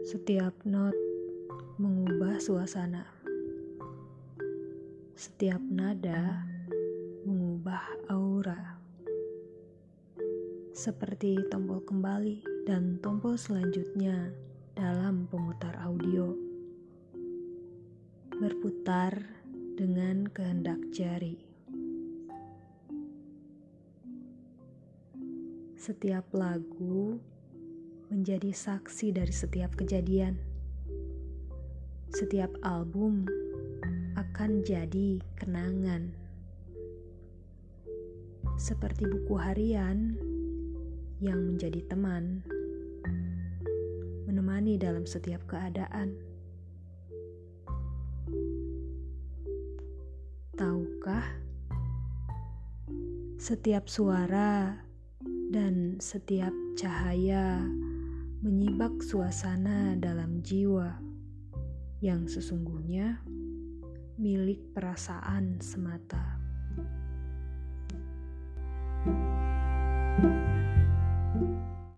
Setiap not mengubah suasana. Setiap nada mengubah aura. Seperti tombol kembali dan tombol selanjutnya dalam pemutar audio. Berputar dengan kehendak jari. Setiap lagu menjadi saksi dari setiap kejadian. Setiap album akan jadi kenangan. Seperti buku harian yang menjadi teman, menemani dalam setiap keadaan. Tahukah, setiap suara dan setiap cahaya menyibak suasana dalam jiwa yang sesungguhnya milik perasaan semata. thank you